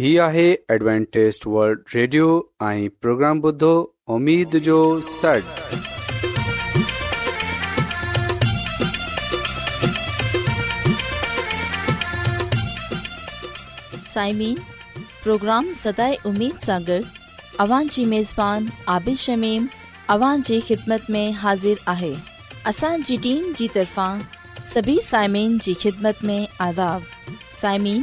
هي آهي Adventist World Radio ۽ programme بدھو اميد جو سٽ سائمين پروگرام سداي اميد سانڳڙ اوان جي ميزبان عابد شميم اوان جي خدمت ۾ حاضر آهي اسان جي ٽيم جي طرفان سڀي سائمين جي خدمت ۾ آداب سائمين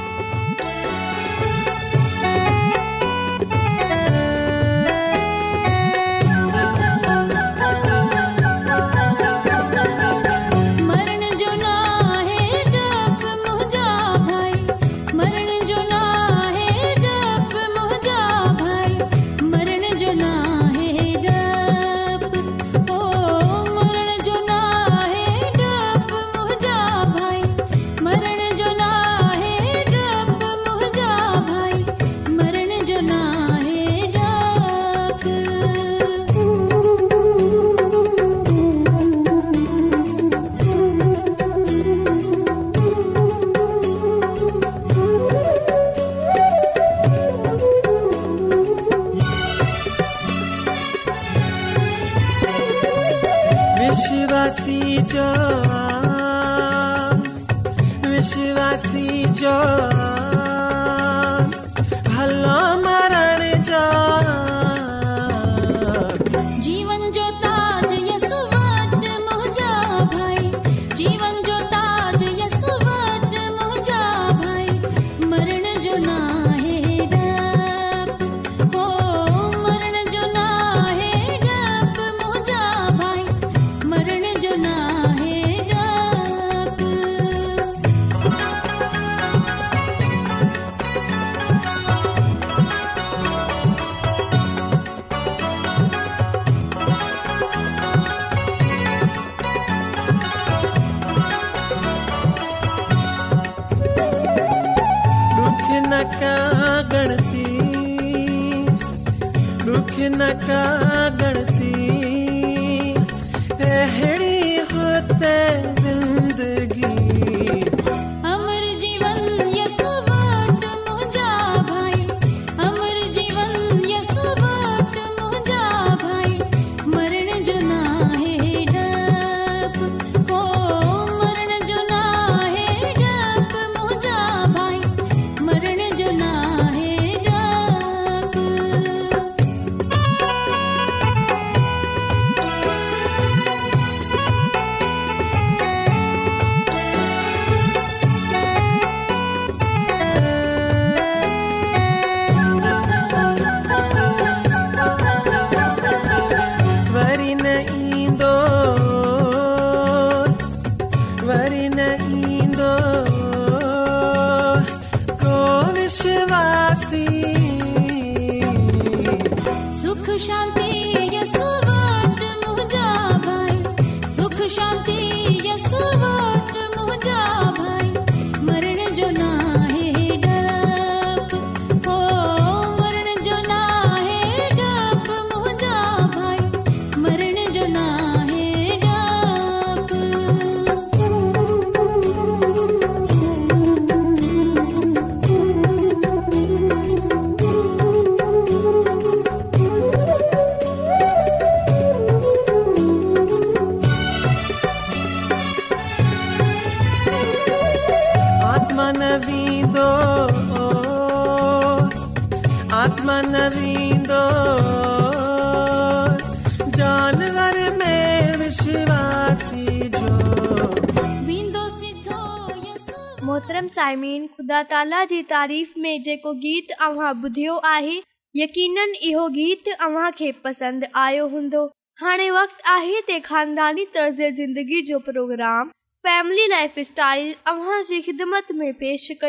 ತನಕ मोहतरम साइमी ख़ुदा ताला जी तारीफ़ में जेको गीत ॿुधियो आहे यकीन इहो गीत आयो हूंदो हाणे वक़्तु आहे ज़िंदगी जो प्रोग्राम ॿार इहो बि हिकु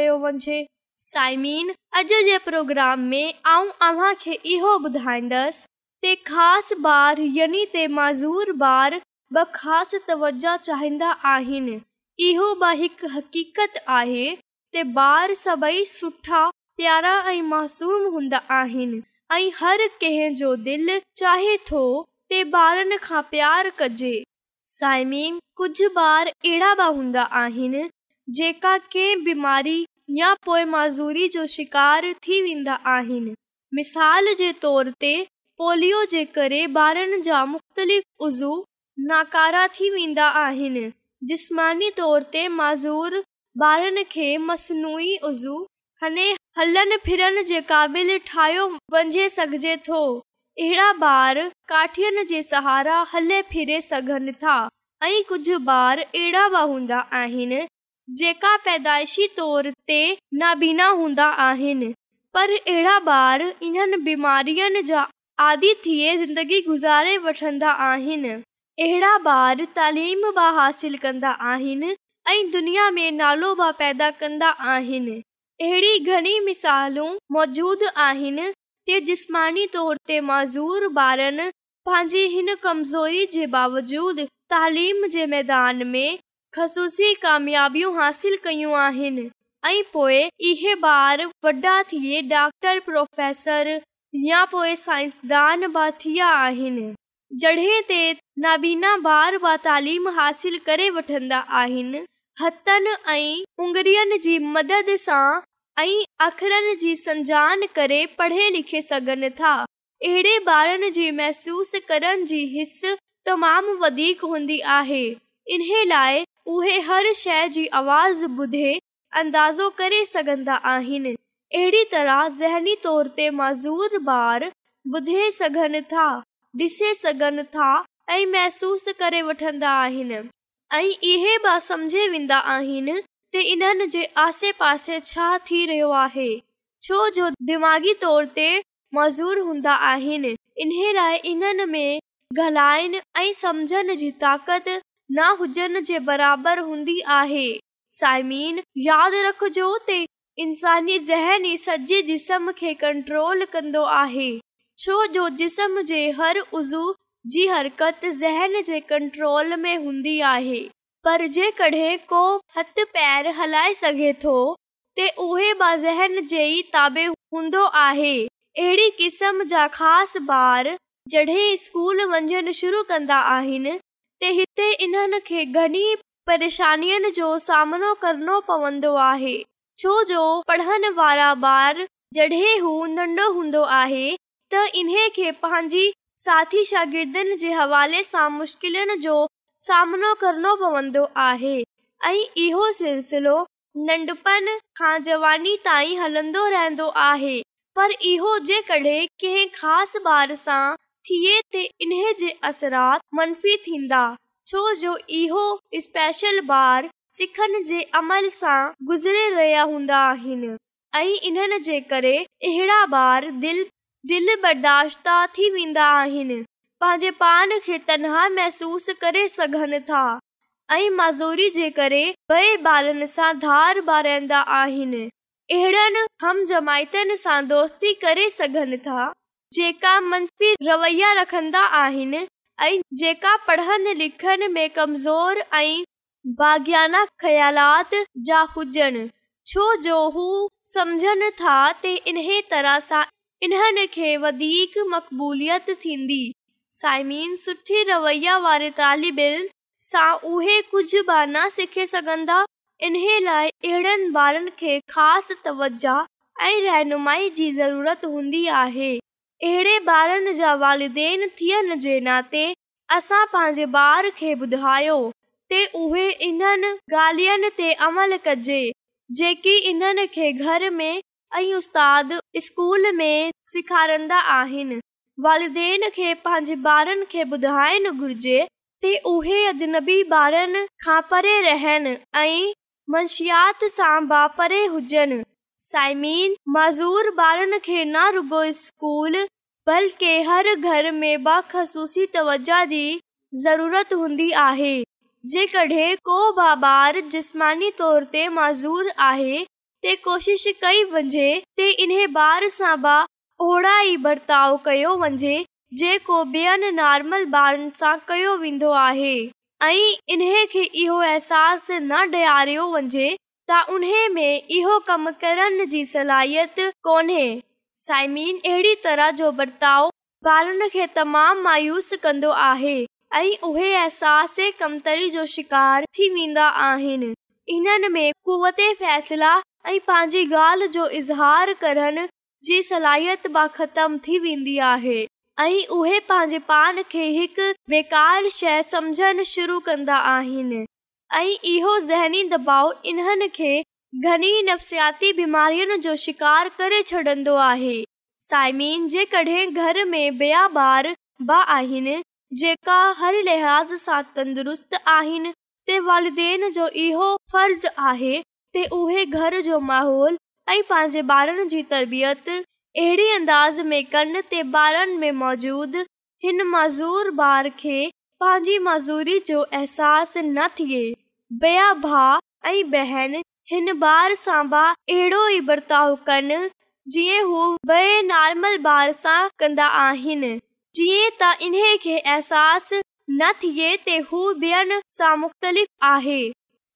हकीत आहे मासूम हूंदा आहिनि ऐं हर कंहिं जो दिलि चाहे थोरनि खां प्यार कजे साइमीन कुझु بار अहिड़ा बि हूंदा आहिनि जेका के बीमारी या पोइ माज़ूरी जो शिकार थी वेंदा आहिनि मिसाल जे तौर ते पोलियो जे करे ॿारनि जा मुख़्तलिफ़ वज़ू नाकारा थी वेंदा आहिनि जिस्मानी तौर ते मज़ूर ॿारनि खे मसनूई वज़ू अने हलनि फिरण जे क़ाबिल ठाहियो थो अहिड़ा ॿार काठियन जे सहारा हले फिरे सघनि था ऐं कुझु ॿार अहिड़ा बि हूंदा आहिनि जेका पैदाइशी तोर ते नाबीना हूंदा आहिनि पर अहिड़ा ॿार इन्हनि बीमारियुनि जा आदि थिए ज़िंदगी गुज़ारे वठंदा आहिनि अहिड़ा ॿार तालीम बि हासिल कंदा आहिनि ऐं दुनिया में नालो बि पैदा कंदा आहिनि अहिड़ी घणी मिसालूं मौजूद आहिनि पंहिंजी हिन कमज़ोरी जे बावजूद त ख़सियूं हासिल कयूं आहिनि ॿार वॾा थिए डॉक्टर प्रोफेसर या पोयां बि थिया आहिनि जड़े ते नाबीना ॿार तालीम हासिल करे वठंदा आहिनि हथनि ऐं मदद सां अखरनि जी संजान करे पढ़े लिखे सघनि था अहिड़े ॿारनि जी महसूस करण जी हिस तमामु वधीक हूंदी आहे इन लाइ उहे हर शइ जी आवाज़ ॿुधे अंदाज़ो करे सघंदा आहिनि अहिड़ी तरह ज़हनी तोर ते माज़ूर ॿार ॿुधे सघनि था ॾिसे सघनि था ऐं महसूस करे वठंदा आहिनि ऐं इहे बि समुझे वेंदा आहिनि इन्हनि जे आसे पासे छा थी रहियो आहे छो जो दिमाग़ी तर ते मज़ूर हूंदा आहिनि इन लाइ इन्हनि ॻाल्हाइनि ऐं समुझण जी ताक़त न हुजनि जे बराबरि हूंदी आहे साइमीन यादि रखजो ते इंसानी ज़हनी सॼे जिस्म खे कंट्रोल कंदो आहे छो जो जिस्म जे हर उज़ू जी हरकत ज़हन जे कंट्रोल में हूंदी आहे पर जेकॾहिं को हथ पैर हलाए सघे थो त उहे अहिड़ी क़िस्म जा ख़ासि ॿार जॾहिं स्कूल वञणु शुरू कंदा आहिनि त हिते इन्हनि खे घणी परेशानियुनि जो सामनो करणो पवंदो आहे छो जो पढ़ण वारा ॿार जॾहिं हू नंढो हूंदो आहे त इन खे पंहिंजी साथी शागिर्दनि जे हवाले सां मुश्किलनि जो सामिनो करणो पवंदो आहे ऐं इहो सिलसिलो नंढपण खां जवानी ताईं हलंदो रहंदो आहे पर इहो जेके कंहिं ख़ासि ॿार सां थिए त इन जे असरात मनफ़ी थींदा छो जो इहो स्पेशल ॿार सिखनि जे अमल सां गुज़रे रहिया हूंदा आहिनि ऐं इन्हनि जे करे अहिड़ा ॿार दिलि दिल बर्दाश्त थी वेंदा आहिनि पंहिंजे पान खे तना महसूस करे सघनि था ऐं मज़ूरी जे करे ॿारनि सां धार बारींदा आहिनि अहिड़नि हम जमायतुनि सां दोस्ती करे सघनि था जेका मनफ़ी रवैया रखंदा आहिनि ऐं जेका पढ़नि लिखनि में कमज़ोर ऐं भाग्याना ख़्यालात जा हुजनि छो जो हू समझनि था त इन तरह सां इन्हनि खे वधीक मक़बूलियत थींदी साइमीन सुठी रवैया वारे तालिबिल सां उहे कुझु बि न सिखी सघंदा इन लाइ अहिड़नि ॿारनि खे ख़ासि तवजह ऐं रहनुमाई हूंदी आहे अहिड़े ॿारनि जा वालदेन थियण जे नाते असां पंहिंजे ॿार खे ॿुधायो त उहे इन्हनि गाल्हिनि ते अमल कजे जेकी इन्हनि खे घर में ऐं उस्ताद स्कूल में सेखारींदा आहिनि वार पंहिंजे ॿार बल्कि हर घर में बख़सूसी तवजा طور ज़रूरत हूंदी आहे जेकॾहिं कोज़ूर आहे कोशिश कई वञे ॿार سان با ओड़ा ई बर्ता कयो वञे जेको नॉर्मल सां कयो वेंदो आहे ऐं इन खे इहो अहसास न ॾियारियो वञे त उन में इहो कम करण जी सलाहियत कोन्हे साइमिन अहिड़ी तरह जो बर्ताव तमाम मायूस कंदो आहे ऐं उहे अहसास जो शिकार थी वेंदा आहिनि इन्हनि में कुवत फ़ैसला ऐं पंहिंजी गाल जो इज़हार सलाहियत ख़तम थी वेंदी आहे ऐं उहे पंहिंजे पाण खे हिकु बेकार शइ समुझण शुरू कंदा आहिनि ऐं इहो ज़हनी दे घणी नफ़सियाती बीमारियुनि जो शिकार करे छॾींदो आहे साइमीन जे घर में ॿिया ॿार बि आहिनि जेका हर लिहाज़ सां तंदुरुस्त आहिनि ऐं पंहिंजे ॿारनि जी तरबियत अहिड़े अंदाज़ में कनि ते ॿारनि में मौजूदु हिन मज़ूर ॿार खे पंहिंजी मज़ूरी जो अहसासु न थिए भाउ ऐं बहन हिन ॿार सां बि अहिड़ो ई बर्ताव कनि जीअं हू नॉर्मल ॿार सां कंदा आहिनि जीअं त इन्हे खे अहसास न थिए हूअनि सां मुख़्तलिफ़ आहे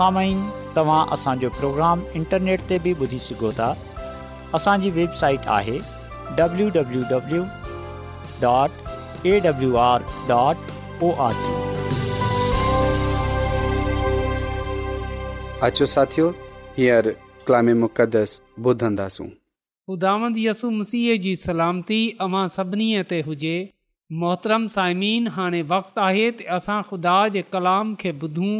सामाइन तव्हां असांजो प्रोग्राम इंटरनेट ते बि ॿुधी सघो था असांजी वेबसाइट आहेसीह जी सलामती ते हुजे मोहतरम साइमीन हाणे वक़्तु आहे त असां ख़ुदा जे कलाम खे ॿुधूं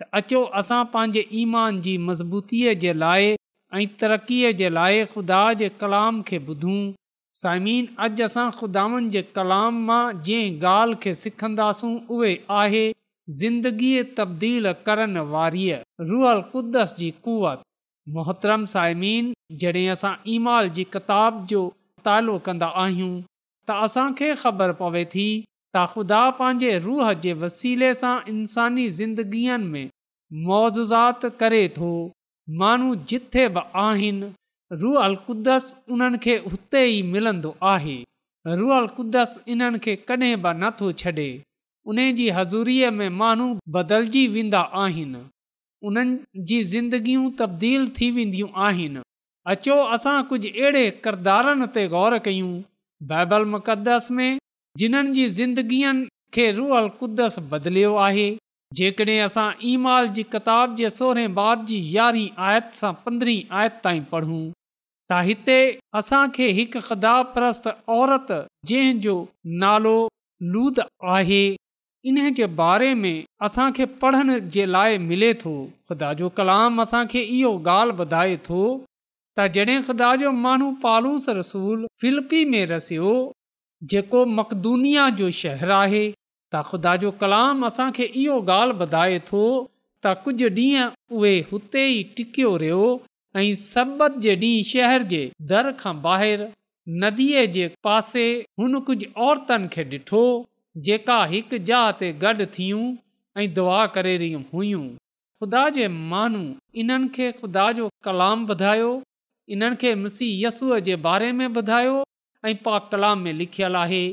त अचो असां पंहिंजे ईमान जी मज़बूतीअ जे लाइ ऐं तरक़ीअ जे लाइ खुदा जे कलाम खे ॿुधूं साइमिन अॼु असां ख़ुदानि जे कलाम मां जंहिं ॻाल्हि खे सिखंदासूं उहे आहे ज़िंदगीअ तब्दील करण वारीअ रुअल क़ुद्दस जी कुवत मोहतरम साइमिन जॾहिं असां ईमाल जी किताब जो मुतालो कंदा आहियूं त असांखे ख़बर पवे थी त ख़ुदा पंहिंजे रूह जे वसीले सां इन्सानी ज़िंदगीअनि में मौज़ात करे थो माण्हू जिथे बि आहिनि रुहलक़ुदस उन्हनि खे उते ई मिलंदो आहे रूहलक़ुदस इन्हनि खे कॾहिं बि नथो छ्ॾे उन जी हज़ूरीअ में माण्हू बदिलजी वेंदा आहिनि उन्हनि जी ज़िंदगियूं तब्दील थी वेंदियूं आहिनि अचो असां कुझु अहिड़े किरदारनि ते ग़ौर कयूं बाइबल मुक़दस में जिन्हनि जी ज़िंदगीअ खे रुअल क़ुदस बदिलियो आहे जेकॾहिं असां ईमाल जी किताब जे सोरहें बाब जी यारहीं आयत सां पंद्रहीं आयत ताईं पढ़ूं त हिते असांखे हिकु ख़िदा प्रस्त औरत जंहिंजो नालो लूद आहे इन जे बारे में असांखे पढ़ण जे लाइ मिले थो ख़ुदा जो कलाम असांखे इहो ॻाल्हि ॿुधाए थो त जॾहिं ख़ुदा जो माण्हू पालूस रसूल फिलपी में रसियो जेको मक़दूनिया जो शहरु आहे त ख़ुदा जो कलाम असांखे इहो ॻाल्हि ॿुधाए थो त कुझु ॾींह उहे हुते ई टिकियो रहियो ऐं सबबत जे ॾींहुं शहर जे दर खां ॿाहिरि नदीअ जे पासे हुन कुझु औरतनि खे ॾिठो जेका हिकु जहा ते गॾु थियूं ऐं दुआ करे रही हुयूं ख़ुदा जे माण्हू इन्हनि खे ख़ुदा जो कलाम ॿुधायो इन्हनि खे मिसी जे बारे में ॿुधायो ऐं पाकला में लिखियलु आहे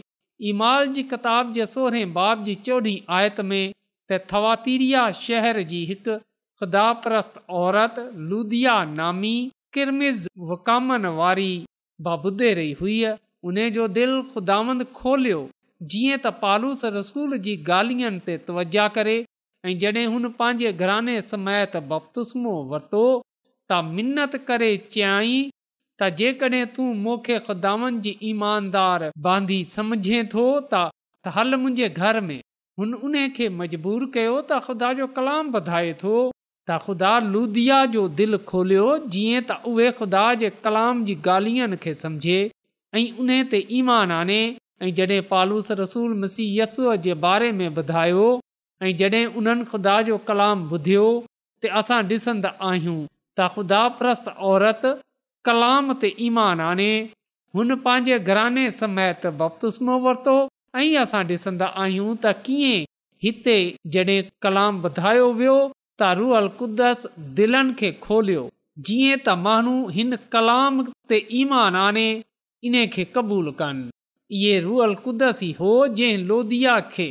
इमाल जी किताब जे सोहरे बाब जी चोॾहीं आयत में त थवातीरिया शहर जी हिकु प्रस्त औरत लुदिया नामी किरमिज़ वकामन वारी रही हुई उन जो दिलि ख़ुदांद खोलियो जीअं त पालूस रसूल जी ॻाल्हियुनि ते तवजा करे ऐं जॾहिं हुन पंहिंजे घराने समेत बपतुस्मो वरितो त मिनत करे चयाईं त जेकॾहिं तूं मूंखे ख़ुदानि जी ईमानदार बांधी सम्झे थो त हल मुंहिंजे घर में हुन उन खे मजबूर कयो त ख़ुदा जो कलाम ॿुधाए थो त ख़ुदा लुदि जो दिलि खोलियो जीअं त उहे ख़ुदा जे कलाम जी ॻाल्हियुनि खे समुझे ऐं उन ते ईमान आने ऐं जॾहिं पालूस रसूल मसीह यसूअ जे बारे में ॿुधायो ऐं जॾहिं उन्हनि ख़ुदा जो कलाम ॿुधियो त असां ॾिसंदा आहियूं त ख़ुदा प्रस्त औरत कलाम ते ईमान आने हुन पंहिंजे घराने समेत बपतुस्मो वरितो ऐं असां ॾिसंदा आहियूं त कीअं हिते जॾहिं कलाम वधायो वियो त रुअल कुदस दिलनि खे खोलियो जीअं त माण्हू हिन कलाम ते ईमान आने इन खे क़बूलु कनि इहे रुअल कुदस ई हो जंहिं लोधिया खे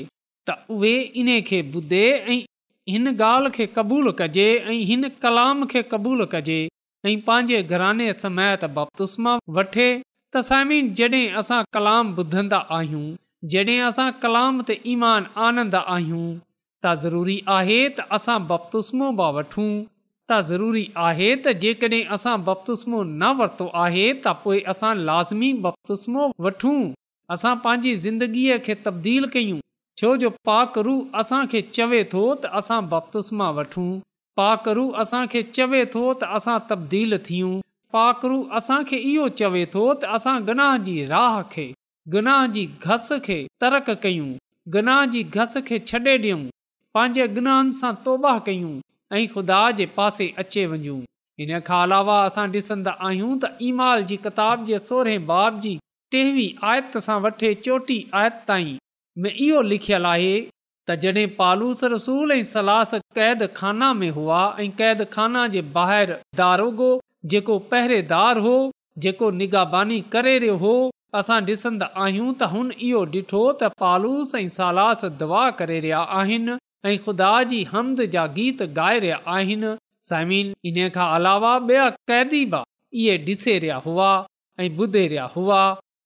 त उहे इन्हे ॿुधे ऐं हिन ॻाल्हि खे क़बूलु कजे ऐं कलाम खे क़बूल कजे ऐं पंहिंजे घराने समैत बपतुसा वठे तॾहिं असां कलाम ॿुधंदा आहियूं जॾहिं असां कलाम ते ईमान आनंदा आहियूं त ज़रूरी आहे त असां बपतुसमो बि वठूं त ज़रूरी आहे त जेकॾहिं असां बपतुस्मो न वरितो आहे त पोइ असां लाज़मी बपतुस्मो वठूं असां पंहिंजी ज़िंदगीअ खे तब्दील कयूं छो जो पाकरू असांखे चवे थो त असां बपतुस्मा वठूं पाकरु असांखे चवे थो त असां तब्दील थियूं पाकरू असांखे इहो चवे थो त असां गनाह जी राह खे गनाह जी घस खे तरक कयूं गनाह जी घस खे छॾे ॾियूं पंहिंजे गनाहनि सां तौबाह कयूं ऐं ख़ुदा जे पासे अचे वञूं इन खां अलावा असां ॾिसंदा आहियूं त ईमाल जी किताब जे सोरहें बाब जी टेवीह आयत सां वठे चोटी आयत ताईं में इहो लिखियलु आहे त जॾहिं पालूस रसूल ऐं सलास कैद खाना में हुआ ऐं कैद खाना जे ॿाहिरि जेको पहरेदार हो जेको निगा बानी करे रहियो हो असां ॾिसंदा आहियूं त हुन इहो ॾिठो त पालूस ऐं सलास दुआ करे रहिया आहिनि ख़ुदा जी हमद जा गीत गाए रहिया आहिनि साइम इन खां अलावा ॿिया कैदी इहे ॾिसे रहिया हुआ ऐं ॿुधे रहिया हुआ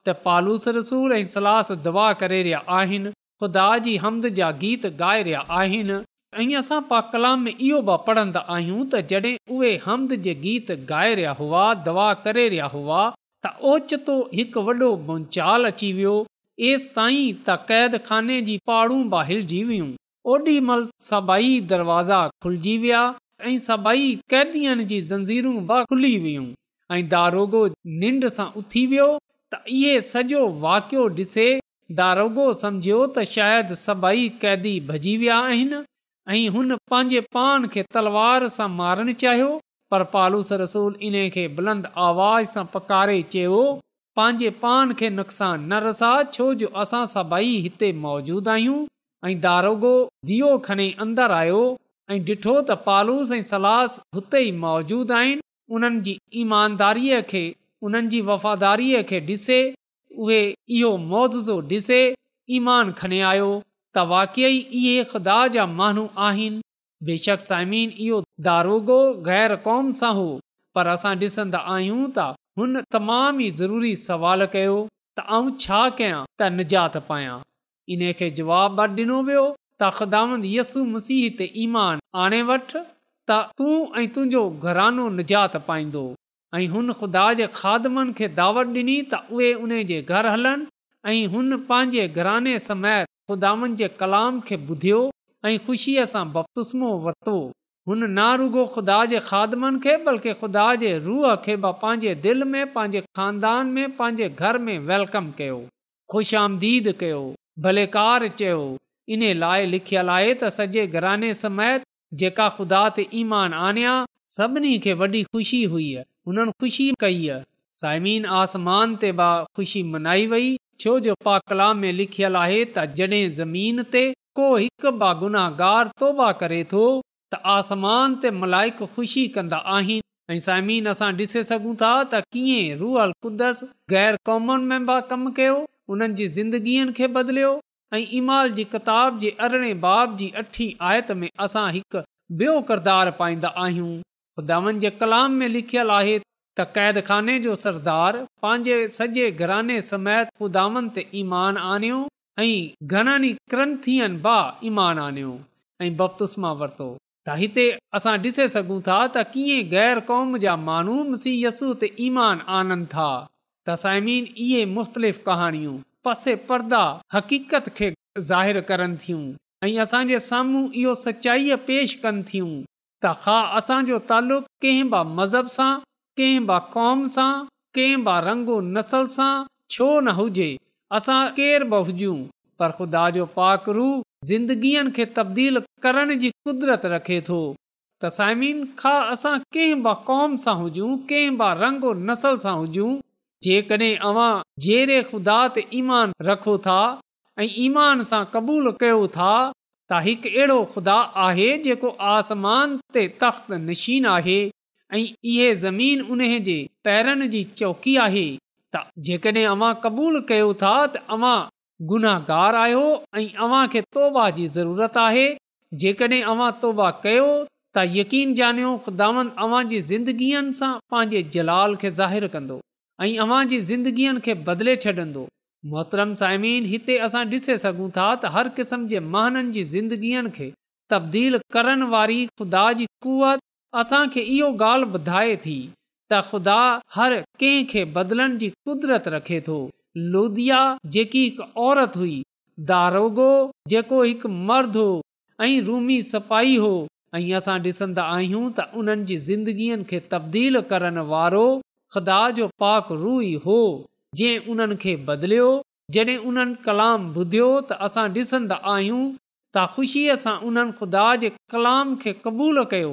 त पालूस रसूल ऐं सलास दवा करे रहिया आहिनि खुदा जी हमद जा गीत गाए रहिया आहिनि ऐं असां पा कलाम इहो बि पढ़ंदा आहियूं तॾहिं उहे हमद जे गीत ॻाए रहिया हुआ दवा करे रहिया हुआ त ओचितो हिकु वॾो गोचाल अची वियो एस ताईं त क़ैद खाने जी पहाड़ूं बि हिलिजी वियूं ओॾी महिल सभई दरवाज़ा खुलिजी विया ऐं सभई कैदीअ जी जंज़ीरूं बि खुली वियूं ऐं दारोगो निंड सां उथी वियो त इहे सॼो वाकियो ॾिसे दारोगो सम्झियो त शायदि सभई कैदी भॼी विया आहिनि ऐं हुन पंहिंजे पान खे तलवार सां मारणु चाहियो पर पालूस रसूल इन खे बुलंद आवाज़ सां पकारे चयो पंहिंजे पान खे नुक़सान न रसा छो जो असां सभई हिते मौजूदु आहियूं ऐं दारोगो धियो खने अंदरि आयो ऐं ॾिठो त पालूस ऐं सलास हुते ई मौजूद आहिनि उन्हनि जी ईमानदारीअ खे उन्हनि जी उहे मोज़ो ॾिसे ईमान खणे आयो त वाकई इहे ख़ुदा जा माण्हू आहिनि बेशक साइमीन इहो दारोगो गैर कौम सां हो पर असां ॾिसंदा आहियूं त हुन तमामु ई ज़रूरी सवाल कयो त आऊं छा कयां त निजात पायां इन खे जवाब ॾिनो वियो त यसू मसीह ते ईमान आणे वठि त तूं ऐं तुंहिंजो घरानो निजात पाईंदो ऐं हुन ख़ुदा जे खादमनि खे दावत ॾिनी त उहे उन जे घर हलनि ऐं हुन पंहिंजे घराने समेत ख़ुदानि जे कलाम खे ॿुधियो ऐं ख़ुशीअ सां बुस्मो वरितो हुन ना रुगो ख़ुदा जे खादमनि खे बल्कि ख़ुदा जे रूह खे पंहिंजे दिलि में पंहिंजे खानदान में पंहिंजे घर में वेलकम कयो ख़ुशि आमदीद कयो भलेकार चयो इन लाइ लिखियल आहे त सॼे घराने समेत जेका ख़ुदा ते ईमान आन्या सभिनी खे वॾी ख़ुशी हुई हुननि ख़ुशी कई साइमीन ते लिखियल आहे तौबा करे थो त आसमानुशी कंदा आहिनि उन्हनि जी ज़िंदगीअ खे बदिलियो ऐं इमाल जी किताब जे अरिड़हें बाब जी अठी आयत में असां हिकुदार पाईंदा आहियूं ख़ुदावन जे कलाम में लिखियल आहे त कैद ख़ाने जो सरदार पंहिंजे सॼे घराने समेत ख़ुदावन उदा ईमान आनियो ऐं घणनि बा ईमान आनो ऐं बप्तुस मां वरतो त हिते असां ॾिसे सघूं था त कीअं गै़र कौम जा माण्हू ईमान आननि था त साइमीन इहे मुख़्तलिफ़ कहाणियूं पसे पर्दा हक़ीक़त खे ज़ाहिर कनि थियूं ऐं असांजे साम्हूं इहो सचाईअ पेश कनि थियूं त ख़ा असांजो तालुक़ कंहिं ब मज़हब सां कंहिं ब कौम सां कंहिं ब रंग नसल सां छो न हुजे असां केर बि हुजूं पर ख़ुदा जो पाकरू ज़िंदगीअ खे तब्दील करण जी कुदरत रखे थो त साइमीन कंहिं ब क़ौम सां हुजूं कंहिं ब रंग नसल सां हुजूं जेकॾहिं जहिड़े ख़ुदा ते ईमान रखो था ऐं ईमान सां कबूल कयो था त हिकु अहिड़ो ख़ुदा आहे जेको आसमान ते तख़्त नशीन आहे ऐं इहे ज़मीन उन जे तैरण जी चौकी आहे जेकड॒हिं अवां क़बूलु कयो था तव्हां गुनाहगार आहियो ऐंबा जी ज़रूरत आहे जेकॾहिं त यकीन जानियो ख़ुदा पंहिंजे जलाल खे ज़ाहि कंदो ऐं अव्हां जी जिंदगीअ खे बदले छॾन्दो मोहतरम साइमीन हिते असां ॾिसे सघूं था त हर क़िस्म जे महननि जी ज़िंदगियुनि खे तब्दील करण वारी ख़ुदा जी कुवत असांखे इहो ॻाल्हि ॿुधाए थी त ख़ुदा हर कंहिं खे बदलनि जी कुदरत रखे थो लोदिया जेकी हिकु औरत हुई दारोगो जेको हिकु मर्द हो ऐं रूमी सफ़ाई हो ऐं असां ॾिसंदा आहियूं त उन्हनि जी ज़िंदगीअ खे तब्दील करण वारो ख़ुदा जो पाक रु ई हो जे उन्हनि खे बदिलियो जॾहिं उन्हनि कलाम ॿुधियो त असां ॾिसंदा आहियूं त ख़ुशीअ सां उन्हनि ख़ुदा जे कलाम खे क़बूल कयो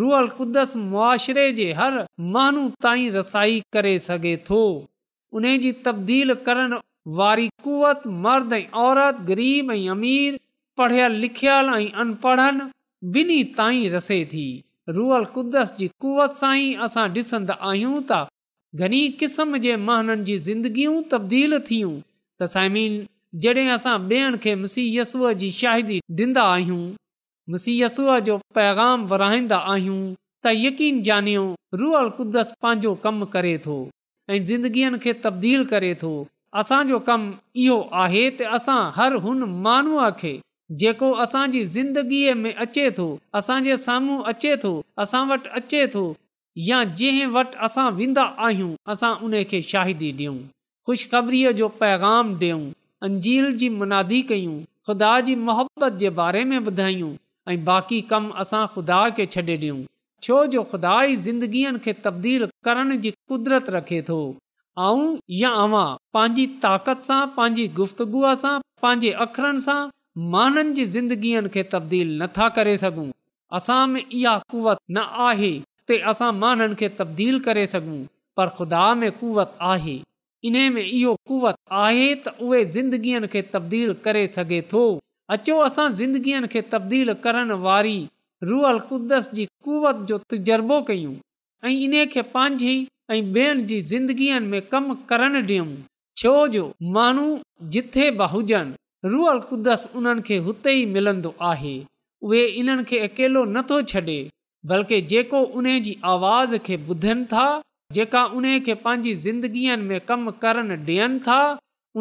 रुअल कुदस मुआशिरे जे हर माण्हू ताईं रसाई करे सघे थो उन जी तब्दील करण वारी कुवत मर्द ऐं औरत ग़रीब ऐं अमीर पढ़ियल लिखियल ऐं अनपढ़नि ॿिन्ही ताईं रसे थी रुअल कुदस जी कुवत सां ई असां ॾिसंदा आहियूं घणी क़िस्म जे महननि जी ज़िंदगियूं तब्दील थियूं असां खे मुसीयसूअ जी शाहिदी ॾींदा आहियूं मुसीयसूअ जो पैगाम विराईंदा आहियूं त यकीन जानियो रुअल कुदस पंहिंजो कमु करे थो ऐं ज़िंदगीअ खे तब्दील करे थो असांजो कमु इहो आहे त असां हर हुन माण्हूअ खे जेको असांजी ज़िंदगीअ में अचे थो असांजे साम्हूं अचे थो असां वटि अचे थो या जंहिं वटि असां वेंदा आहियूं असां उन खे शाहिदी ॾियूं ख़ुश जो पैगाम ॾियूं अंजील जी मुनादी कयूं ख़ुदा जी मोहबत जे बारे में ॿुधायूं ऐं बाक़ी कम असां ख़ुदा खे छॾे छो जो ख़ुदा ई ज़िंदगीअ खे तब्दील करण जी कुदरत रखे पंहिंजी ताक़त सां पंहिंजी गुफ़्तगुअ सां पंहिंजे अखरनि सां माननि जी ज़िंदगीअ खे तब्दील नथा करे सघूं असां में इहा कुवत न आहे ते असां माण्हुनि खे तब्दील करे सघूं पर ख़ुदा में कुवत आहे इन में इहो कुवत आहे त उहे ज़िंदगीअ खे तब्दील करे सघे थो अचो असां ज़िंदगीअ खे तब्दील करण वारी रुअल कुदस जी कुवत जो तजर्बो कयूं ऐं इन खे पंहिंजी ऐं ॿियनि जी ज़िंदगीअ में कमु करणु ॾियूं छो जो माण्हू जिथे बि हुजनि रुअल कुदस उन्हनि खे हुते ई मिलंदो आहे उहे इन्हनि खे अकेलो नथो छ्ॾे बल्कि जेको उन जी आवाज़ खे ॿुधनि था जेका उन्हीअ खे पंहिंजी ज़िंदगीअनि में कमु करणु ॾियनि था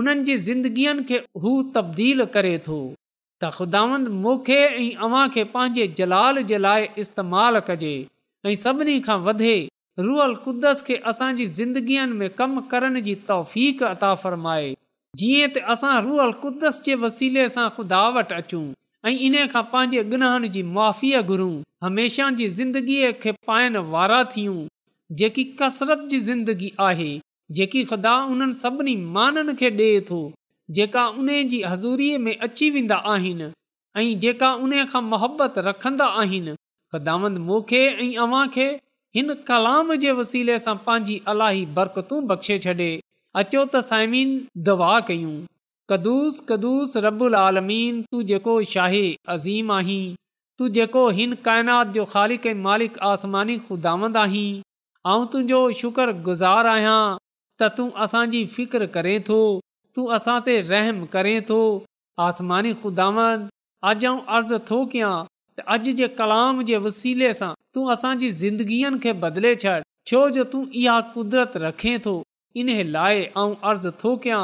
उन्हनि जे ज़िंदगीअ खे हू तब्दील करे थो त ख़ुदांद मोखे ऐं अव्हां खे पंहिंजे जलाल जे लाइ इस्तेमालु कजे ऐं सभिनी खां वधे रुअल क़ुद्दस खे असांजी में कमु करण जी तौफ़ अता फ़रमाए जीअं त असां रुअल कुदस जे वसीले सां खुदा वटि ऐं इन खां पंहिंजे गुनाहनि जी माफ़ीअ घुरूं हमेशा जी ज़िंदगीअ खे पाइण वारा थियूं जेकी कसरत जी ज़िंदगी आहे जेकी ख़ुदा उन्हनि सभिनी माननि खे ॾे थो जेका उन जी हज़ूरीअ में अची वेंदा आहिनि ऐं जेका उन खां मुहबत रखंदा आहिनि खदावंद मूंखे ऐं अव्हां खे हिन कलाम जे वसीले सां पंहिंजी अलाही बरकतू बख़्शे छ्ॾे अचो त साइमीन दवा कयूं कदुस कदुस रबुल आलमीन तू जेको शाहे अज़ीम आहीं तूं जेको हिन काइनात जो ख़ालिक मालिक ख़ुदा आहीं आउं तुंहिंजो शुक्र गुज़ार आहियां त तूं असांजी फिकर करे थो तू असां ते रहम करें थो आसमानी खुदांद अॼु आऊं अर्ज़ु थो कयां अॼ जे कलाम जे वसीले सां तू असांजी ज़िंदगीअ खे बदले छॾ छो जो तूं इहा कुदरत रखे थो इन्हे लाइ आउं अर्ज़ु थो कयां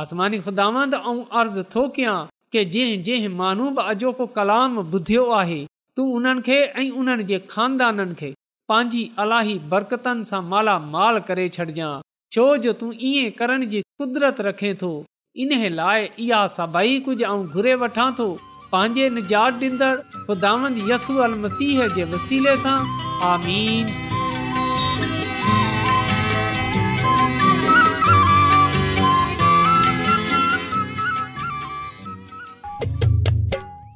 अर्ज़ु थो कयां की जंहिं जंहिं माण्हू बि अॼोको कलाम ॿुधियो आहे तूं उन्हनि खे ऐं उन्हनि जे खानदाननि खे पंहिंजी बरकतनि सां मालामाल करे छॾिजांइ छो जो तूं ईअं करण जी कुदरत रखे थो इन लाइ इहा सभई कुझु वठां थो पंहिंजे निजातंदसू जे वसीले सां आमीन